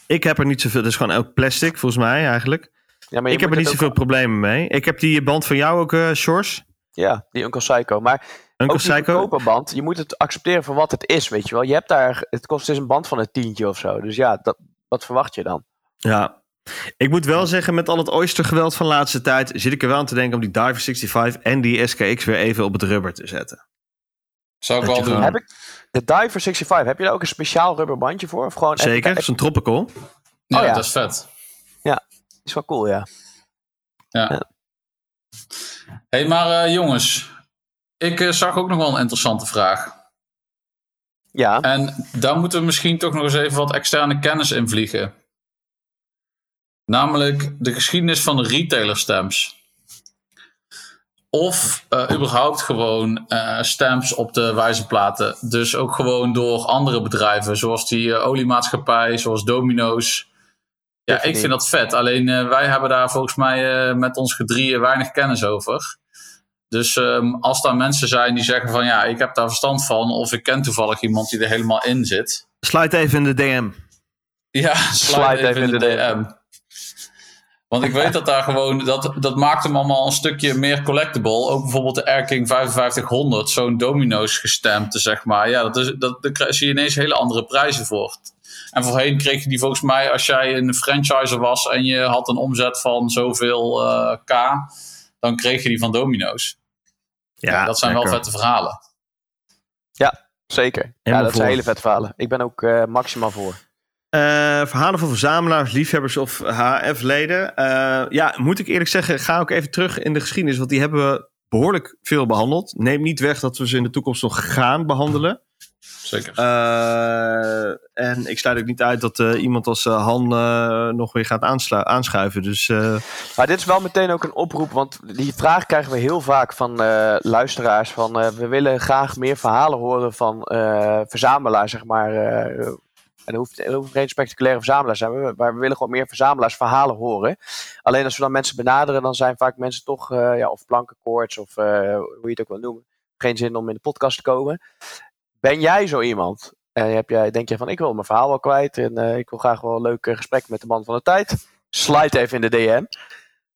Ik heb er niet zoveel, dat is gewoon elk plastic volgens mij eigenlijk. Ja, maar Ik heb er niet zoveel problemen mee. Ik heb die band van jou ook, eh Shores. Ja, die Uncle Psycho. Maar Uncle ook die Psycho. band, je moet het accepteren voor wat het is, weet je wel. Je hebt daar, het kost dus een band van een tientje of zo. Dus ja, dat, wat verwacht je dan? Ja. Ik moet wel zeggen, met al het oystergeweld van de laatste tijd... zit ik er wel aan te denken om die Diver 65 en die SKX weer even op het rubber te zetten. Zou ik wel doen. Heb ik de Diver 65, heb je daar ook een speciaal rubberbandje voor? Of gewoon Zeker, Heb, zo'n tropical. Ja, Oh ja. dat is vet. is wel cool, ja. hey, maar eh, jongens. Ik eh, zag ook nog wel een interessante vraag. Ja, En daar moeten we misschien toch nog eens even wat externe kennis in vliegen. Namelijk de geschiedenis van de retailer stamps. Of eh, überhaupt gewoon eh, stamps op de wijzerplaten. Dus ook gewoon door andere bedrijven, zoals die eh, oliemaatschappij, zoals Domino's. Ja, ik vind dat vet. Alleen wij hebben daar volgens mij met ons gedrieën weinig kennis over. Dus ehm, als daar mensen zijn die zeggen van ja, ik heb daar verstand van, of ik ken toevallig iemand die er helemaal in zit. Sluit even in de DM. Ja, slide even in de DM. Want ik weet dat daar gewoon, dat, dat maakt hem allemaal een stukje meer collectible. Ook bijvoorbeeld de Erking 5500, zo'n domino's gestemd, zeg maar. Ja, dat is, dat, daar zie je ineens hele andere prijzen voor. En voorheen kreeg je die volgens mij als jij een franchiser was en je had een omzet van zoveel eh, k, dan kreeg je die van domino's. Ja, dat zijn wel vette verhalen. zeker. Ja, dat zijn hele vette verhalen. Ik ben ook eh, maximaal voor. Eh, verhalen van verzamelaars, liefhebbers of HF-leden. Eh, ja, moet ik eerlijk zeggen, ga ook even terug in de geschiedenis. Want die hebben we behoorlijk veel behandeld. Neem niet weg dat we ze in de toekomst nog gaan behandelen. Zeker. Eh, en ik sluit ook niet uit dat eh, iemand als eh, Han eh, nog weer gaat aanslu- aanschuiven. Dus eh, Maar dit is wel meteen ook een oproep, want die vraag krijgen we heel vaak van eh, luisteraars. Van, eh, we willen graag meer verhalen horen van eh, verzamelaars, zeg maar. Eh, en er hoeft, er hoeft geen spectaculaire verzamelaars te zijn, maar we- maar we willen gewoon meer verzamelaars verhalen horen. Alleen als we dan mensen benaderen, dan zijn vaak mensen toch, eh, ja, of plankenkoorts of eh, hoe je het ook wil noemen. Geen zin om in de podcast te komen. Ben jij zo iemand? En heb jij, denk je van, ik wil mijn verhaal wel kwijt en eh, ik wil graag wel een leuk eh, gesprek met de man van de tijd. Slide even in de DM.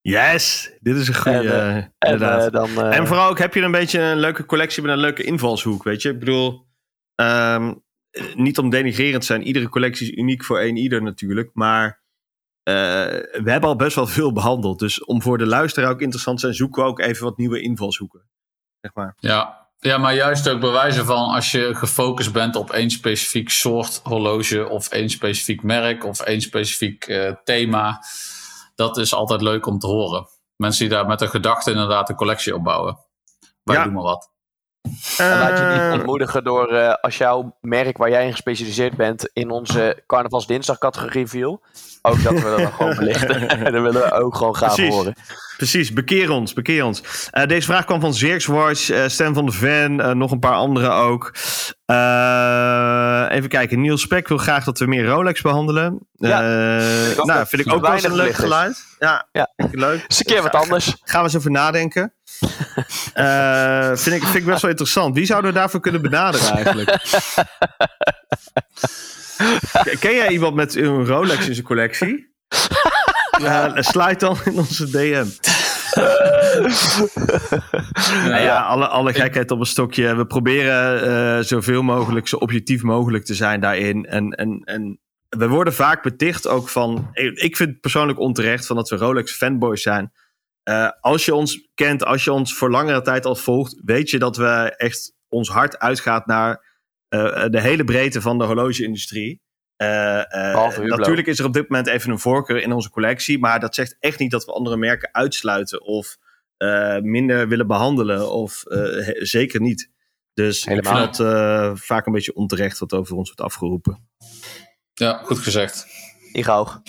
yes, dit is een goede. En, eh, eh, En, eh, dan, eh, En vooral ook heb je een beetje een leuke collectie met een leuke invalshoek, weet je. Ik bedoel, ehm, niet om denigrerend te zijn. Iedere collectie is uniek voor één ieder natuurlijk. Maar eh, we hebben al best wel veel behandeld. Dus om voor de luisteraar ook interessant te zijn, zoeken we ook even wat nieuwe invalshoeken. Zeg maar. Ja. ja, maar juist ook bewijzen van als je gefocust bent op één specifiek soort horloge of één specifiek merk of één specifiek eh, thema. Dat is altijd leuk om te horen. Mensen die daar met een gedachte inderdaad een collectie opbouwen. Wij Ja. doen maar wat. En laat je Eh, niet ontmoedigen door eh, als jouw merk waar jij in gespecialiseerd bent in onze carnavalsdinsdag categorie viel. Ook dat we dat dan gewoon belichten. En dan willen we ook gewoon graag Precies. horen. Precies, bekeer ons, bekeer ons. Eh, deze vraag kwam van Zirkswatch, eh Stan van de Ven, eh, nog een paar anderen ook. Eh, even kijken, Niels Spek wil graag dat we meer Rolex behandelen. Ja, Eh, nou, dat vind ik ook wel een leuk geluid. Ja, Ja. vind ik leuk. Is een keer wat anders. Gaan we eens over nadenken. Eh, vind, ik, vind ik best wel interessant. Wie zouden we daarvoor kunnen benaderen eigenlijk? Ken jij iemand met een Rolex in zijn collectie? Ja. sluit dan in onze DM. Nou ja, alle, alle gekheid op een stokje. We proberen eh, zoveel mogelijk, zo objectief mogelijk te zijn daarin. En, en, en we worden vaak beticht ook van... Ik vind het persoonlijk onterecht van dat we Rolex fanboys zijn. Eh, als je ons kent, als je ons voor langere tijd al volgt... weet je dat we echt ons hart uitgaat naar eh, de hele breedte van de horloge-industrie. Eh, eh, Hublot. natuurlijk is er op dit moment even een voorkeur in onze collectie. Maar dat zegt echt niet dat we andere merken uitsluiten of eh, minder willen behandelen. Of eh, he- zeker niet. Dus Helemaal. ik vind dat eh, vaak een beetje onterecht wat over ons wordt afgeroepen. Ja, goed gezegd. Ik ook.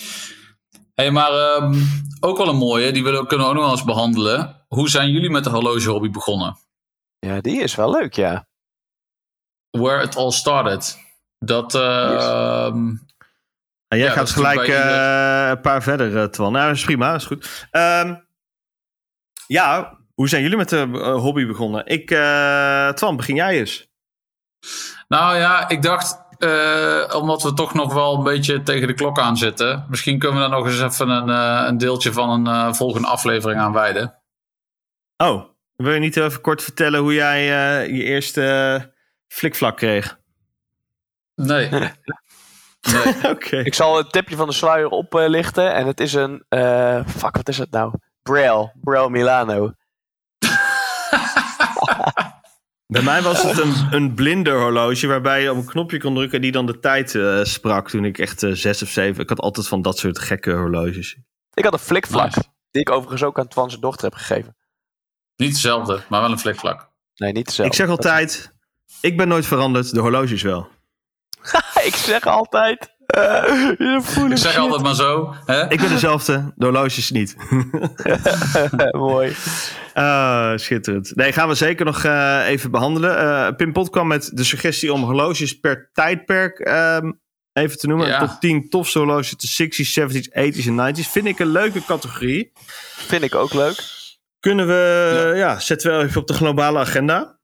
Hey, maar ehm, ook wel een mooie, die willen, kunnen we ook nog wel eens behandelen. Hoe zijn jullie met de horlogehobby begonnen? Ja, die is wel leuk, ja. Where it all started. Dat, ehm, En jij Ja, dat gaat gelijk eh, een paar verder, eh, Twan. Nou, dat is prima, dat is goed. Ehm, ja, hoe zijn jullie met de eh, hobby begonnen? Ik, eh, Twan, begin jij eens. Nou ja, ik dacht, eh, omdat we toch nog wel een beetje tegen de klok aan zitten. Misschien kunnen we daar nog eens even een, eh, een deeltje van een eh, volgende aflevering aan wijden. Oh, wil je niet even kort vertellen hoe jij eh, je eerste flikvlak kreeg? Nee. nee. Oké. Ik zal het tipje van de sluier oplichten. en het is een... eh, fuck, wat is het nou? Braille. Braille Milano. Bij mij was het een, een blinde horloge waarbij je op een knopje kon drukken en die dan de tijd eh, sprak toen ik echt eh, zes of zeven. Ik had altijd van dat soort gekke horloges. Ik had een flikvlak. Nice. Die ik overigens ook aan Twan's dochter heb gegeven. Niet dezelfde, maar wel een flikvlak. Nee, niet dezelfde. Ik zeg altijd, ik ben nooit veranderd, de horloges wel. ik zeg altijd... eh, je voelt Ik zeg altijd maar zo. Hè? Ik ben dezelfde, de horloges niet. Mooi. Ah, schitterend. Nee, gaan we zeker nog eh, even behandelen. Eh Pim Pot kwam met de suggestie om horloges per tijdperk ehm, even te noemen. Ja. Tot 10 tofste horloges, de 60s, 70s, 80s en 90s. Vind ik een leuke categorie. Vind ik ook leuk. Kunnen we, ja, zetten we even op de globale agenda.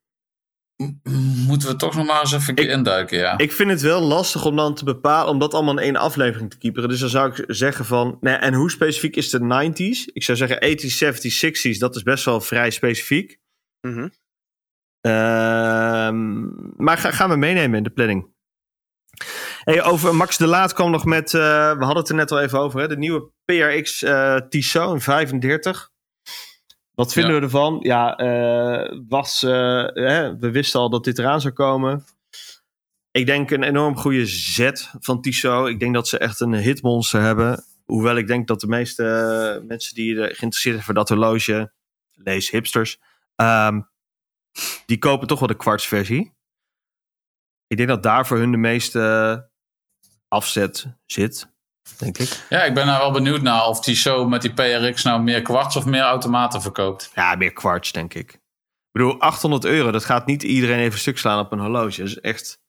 Moeten we toch nog maar eens even een keer Ik- induiken, ja. Ik vind het wel lastig om dan te bepalen, om dat allemaal in één aflevering te keeperen. Dus dan zou ik zeggen van, nee, en hoe specifiek is de 90s? Ik zou zeggen 80s, 70s, 60s, dat is best wel vrij specifiek. Mhm. Ehm, maar ga- gaan we meenemen in de planning. Hey, over Max de Laat kwam nog met, eh, we hadden het er net al even over, hè, de nieuwe PRX eh Tissot in 35. Wat vinden Ja. we ervan? Ja, eh, was, eh, hè, we wisten al dat dit eraan zou komen. Ik denk een enorm goede zet van Tissot. Ik denk dat ze echt een hitmonster hebben. Hoewel ik denk dat de meeste eh, mensen die er geïnteresseerd zijn voor dat horloge, lees hipsters, ehm, die kopen toch wel de kwartsversie. Ik denk dat daar voor hun de meeste afzet zit, denk ik. Ja, ik ben nou wel benieuwd naar of die show met die PRX nou meer kwarts of meer automaten verkoopt. Ja, meer kwarts, denk ik. Ik bedoel, 800 euro, dat gaat niet iedereen even stuk slaan op een horloge. Dat is echt...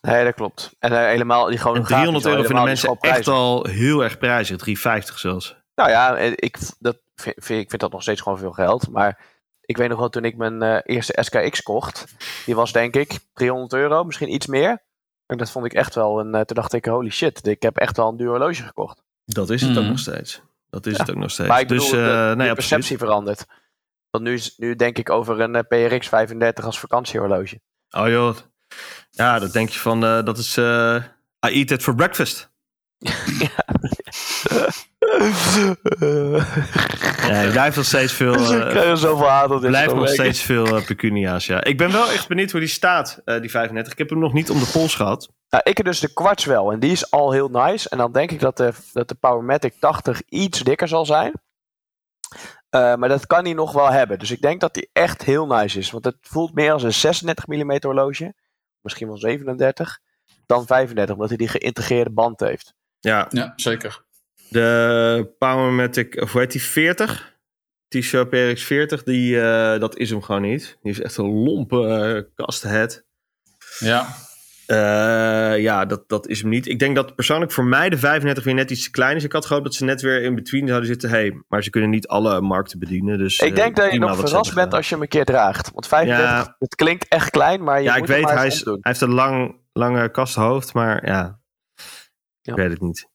Nee, dat klopt. En eh, helemaal die gewoon En 300 euro vinden mensen echt al heel erg prijzig. 350 zelfs. Nou ja, eh, ik, dat vind, vind- ik vind dat nog steeds gewoon veel geld. Maar ik weet nog wel toen ik mijn eh, eerste SKX kocht. Die was denk ik 300 euro, misschien iets meer. En dat vond ik echt wel. En eh, toen dacht ik, holy shit, ik heb echt wel een duur horloge gekocht. Dat is het ook Mhm. nog steeds. Dat is Ja. het ook nog steeds. Maar ik bedoel, dus, de, eh, de nee, absoluut. perceptie verandert. Want nu, is- nu denk ik over een eh, PRX 35 als vakantiehorloge. Oh joh. Ja, dat denk je van, eh, dat is... eh I eat it for breakfast. Ja, je blijft nog steeds veel... Ik eh, krijg er zoveel haat op dit blijft nog steeds veel eh, pecunia's, ja. Ik ben wel echt benieuwd hoe die staat, eh, die 35. Ik heb hem nog niet om de pols gehad. Nou, ik heb dus de kwarts wel. En die is al heel nice. En dan denk ik dat de, dat de Powermatic 80 iets dikker zal zijn. Eh, maar dat kan hij nog wel hebben. Dus ik denk dat die echt heel nice is. Want het voelt meer als een 36 mm horloge. Misschien wel 37. Dan 35, omdat hij die geïntegreerde band heeft. Ja, Ja, zeker. De Powermatic, of hoe heet die, 40? T-shirt PRX 40, die, eh, dat is hem gewoon niet. Die is echt een lompe eh, kasthead. Ja, Eh, ja, dat, dat is hem niet. Ik denk dat persoonlijk voor mij de 35 weer net iets te klein is. Ik had gehoopt dat ze net weer in between zouden zitten. Hey, maar ze kunnen niet alle markten bedienen. Dus, ik eh, denk dat je nog verrast bent als je hem een keer draagt. Want 35, Ja. het klinkt echt klein, maar je Ja, ik moet weet, hij, is, hij heeft een lang, lange kasthoofd, maar ja, Ja. ik weet het niet.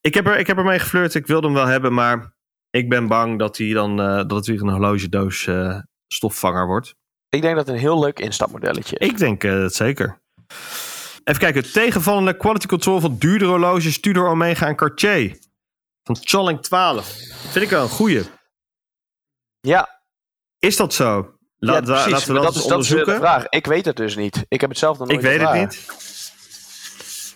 Ik heb, er, ik heb ermee geflirt, ik wilde hem wel hebben, maar ik ben bang dat, hij dan, eh, dat het weer een horlogedoos eh, stofvanger wordt. Ik denk dat het een heel leuk instapmodelletje is. Ik denk eh, het zeker. Even kijken, tegenvallende quality control van duurdere horloges, Tudor, Omega en Cartier. Van Challing 12. Vind ik wel een goeie. Ja, Is dat zo? Ja precies. laten we dat, dat, eens is, dat de vraag. Ik weet het dus niet. Ik heb het zelf nog nooit Ik weet het niet.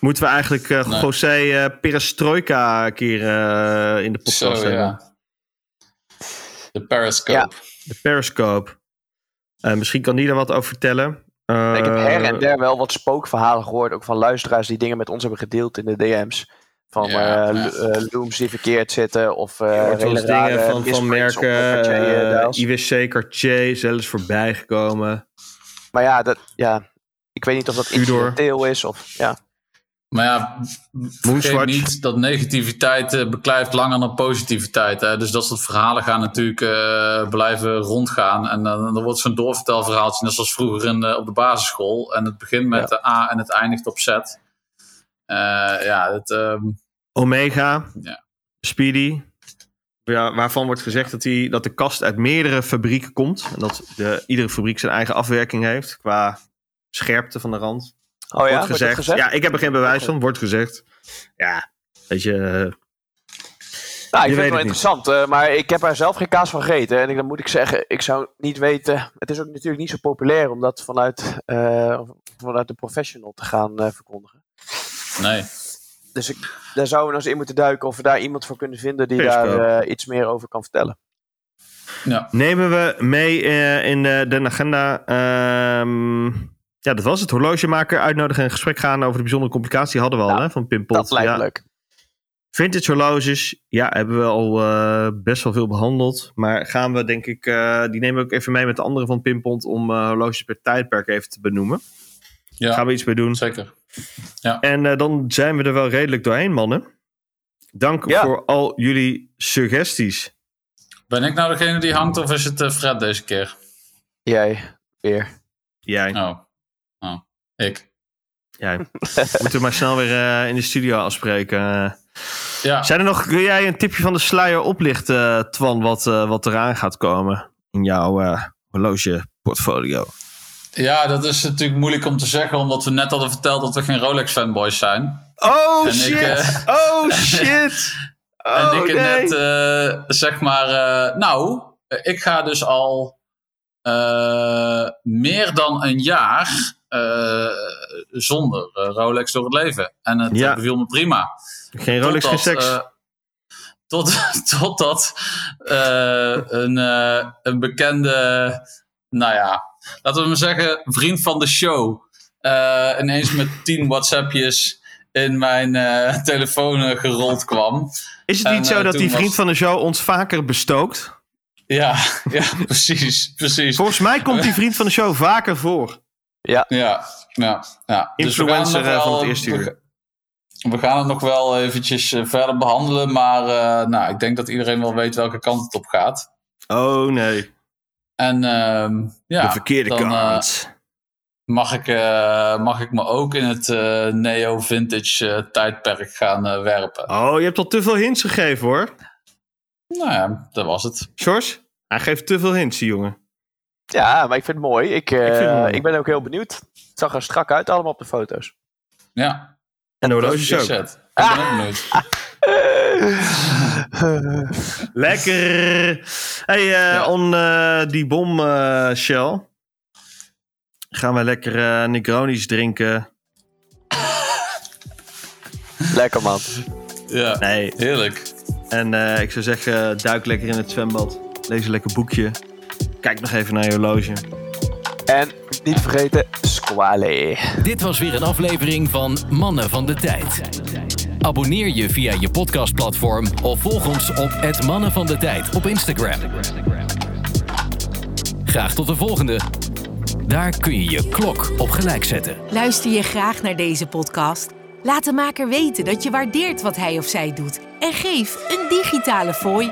Moeten we eigenlijk eh Nee. José eh, Perestroika een keer eh, in de podcast zo hebben? ja. De Periscope. De Periscope. Eh, misschien kan die daar wat over vertellen. Eh, Ik heb her en der wel wat spookverhalen gehoord. Ook van luisteraars die dingen met ons hebben gedeeld in de DM's. Van Ja, looms die verkeerd zitten. Of eh rare dingen van, van misprints op merken. Cartier. IWC, Cartier, zelfs voorbij gekomen. Maar ja, dat, ja, ik weet niet of dat Tudor. incidenteel is. Of, ja. Maar ja, vergeet niet dat negativiteit eh, beklijft langer dan positiviteit. Hè? Dus dat soort verhalen gaan natuurlijk eh, blijven rondgaan. En dan dan wordt zo'n doorvertelverhaaltje, net zoals vroeger in, op de basisschool. En het begint met de A en het eindigt op Z. Eh, ja, het, ehm, Omega, Ja. Speedy. Ja, waarvan wordt gezegd dat, die, dat de kast uit meerdere fabrieken komt. En dat de, iedere fabriek zijn eigen afwerking heeft qua scherpte van de rand. Oh ja, wordt gezegd. gezegd? Ja, ik heb er geen bewijs van. Wordt gezegd. Ja, weet je. eh, Nou, ik Je vind weet het wel interessant, eh, maar ik heb er zelf geen kaas van gegeten. En ik, dan moet ik zeggen, ik zou niet weten. Het is ook natuurlijk niet zo populair om dat vanuit, eh, vanuit de professional te gaan verkondigen. nee. Dus ik, daar zouden we nog eens in moeten duiken of we daar iemand voor kunnen vinden die daar eh, iets meer over kan vertellen. Ja. nemen we mee eh, in eh, de agenda. Ehm, ja, dat was het. Horlogemaker uitnodigen en gesprek gaan over de bijzondere complicatie hadden we al hè, van Pimpot. Dat lijkt ja. leuk. Vintage horloges, ja, hebben we al eh, best wel veel behandeld. Maar gaan we, denk ik, eh, die nemen we ook even mee met de anderen van Pimpont om eh, horloges per tijdperk even te benoemen. ja, Gaan we iets mee doen. zeker. En eh, dan zijn we er wel redelijk doorheen, mannen. Dank Ja. voor al jullie suggesties. Ben ik nou degene die hangt of is het Fred deze keer? Jij, weer. Jij, Oh. Oh. Ik. jij. Moeten we maar snel weer eh, in de studio afspreken. Eh, Ja. Zijn er nog, kun jij een tipje van de sluier oplichten, eh, Twan, wat, wat eraan gaat komen in jouw horlogeportfolio? ja, dat is natuurlijk moeilijk om te zeggen, omdat we net hadden verteld dat we geen Rolex fanboys zijn. Oh En ik, shit! oh shit! en Oh ik nee! net, eh, zeg maar, nou, ik ga dus al meer dan een jaar zonder eh, Rolex door het leven. En het Ja. eh, beviel me prima. Geen Rolex, geen seks. eh, tot, totdat eh, een, eh, een bekende, nou ja, laten we maar zeggen, vriend van de show. eh, ineens met tien WhatsAppjes in mijn eh, telefoon eh, gerold kwam. is het en, niet zo eh, dat die vriend was- van de show ons vaker bestookt? Ja, ja precies, precies. Volgens mij komt die vriend van de show vaker voor. Ja, ja, ja. Dus we gaan het Influencer eh, van wel- het eerste uur. We, gaan het nog wel eventjes eh, verder behandelen, maar eh, nou, ik denk dat iedereen wel weet welke kant het op gaat. Oh nee, En ehm, ja, de verkeerde dan, kant. mag, ik, eh, mag ik me ook in het eh, neo-vintage eh, tijdperk gaan werpen. Oh, je hebt al te veel hints gegeven hoor. Nou ja, dat was het. Sjors, hij geeft te veel hints, die jongen. Ja, maar ik vind het mooi. Ik, eh, Ik ik, vind het mooi. ben ook heel benieuwd. Het zag er strak uit allemaal op de foto's. Ja, En de horloges is ook. Ik ben ook benieuwd. Lekker. Hey, eh, Ja. on eh, die bom eh, shell. Gaan we lekker eh Negronis drinken. Lekker man. Ja, Nee. heerlijk. En eh, ik zou zeggen, duik lekker in het zwembad. Lees een lekker boekje. Kijk nog even naar je horloge. En niet vergeten, squale. Dit was weer een aflevering van Mannen van de Tijd. Abonneer je via je podcastplatform of volg ons op het Mannen van de Tijd op Instagram. Graag tot de volgende. Daar kun je je klok op gelijk zetten. Luister je graag naar deze podcast? Laat de maker weten dat je waardeert wat hij of zij doet. En geef een digitale fooi.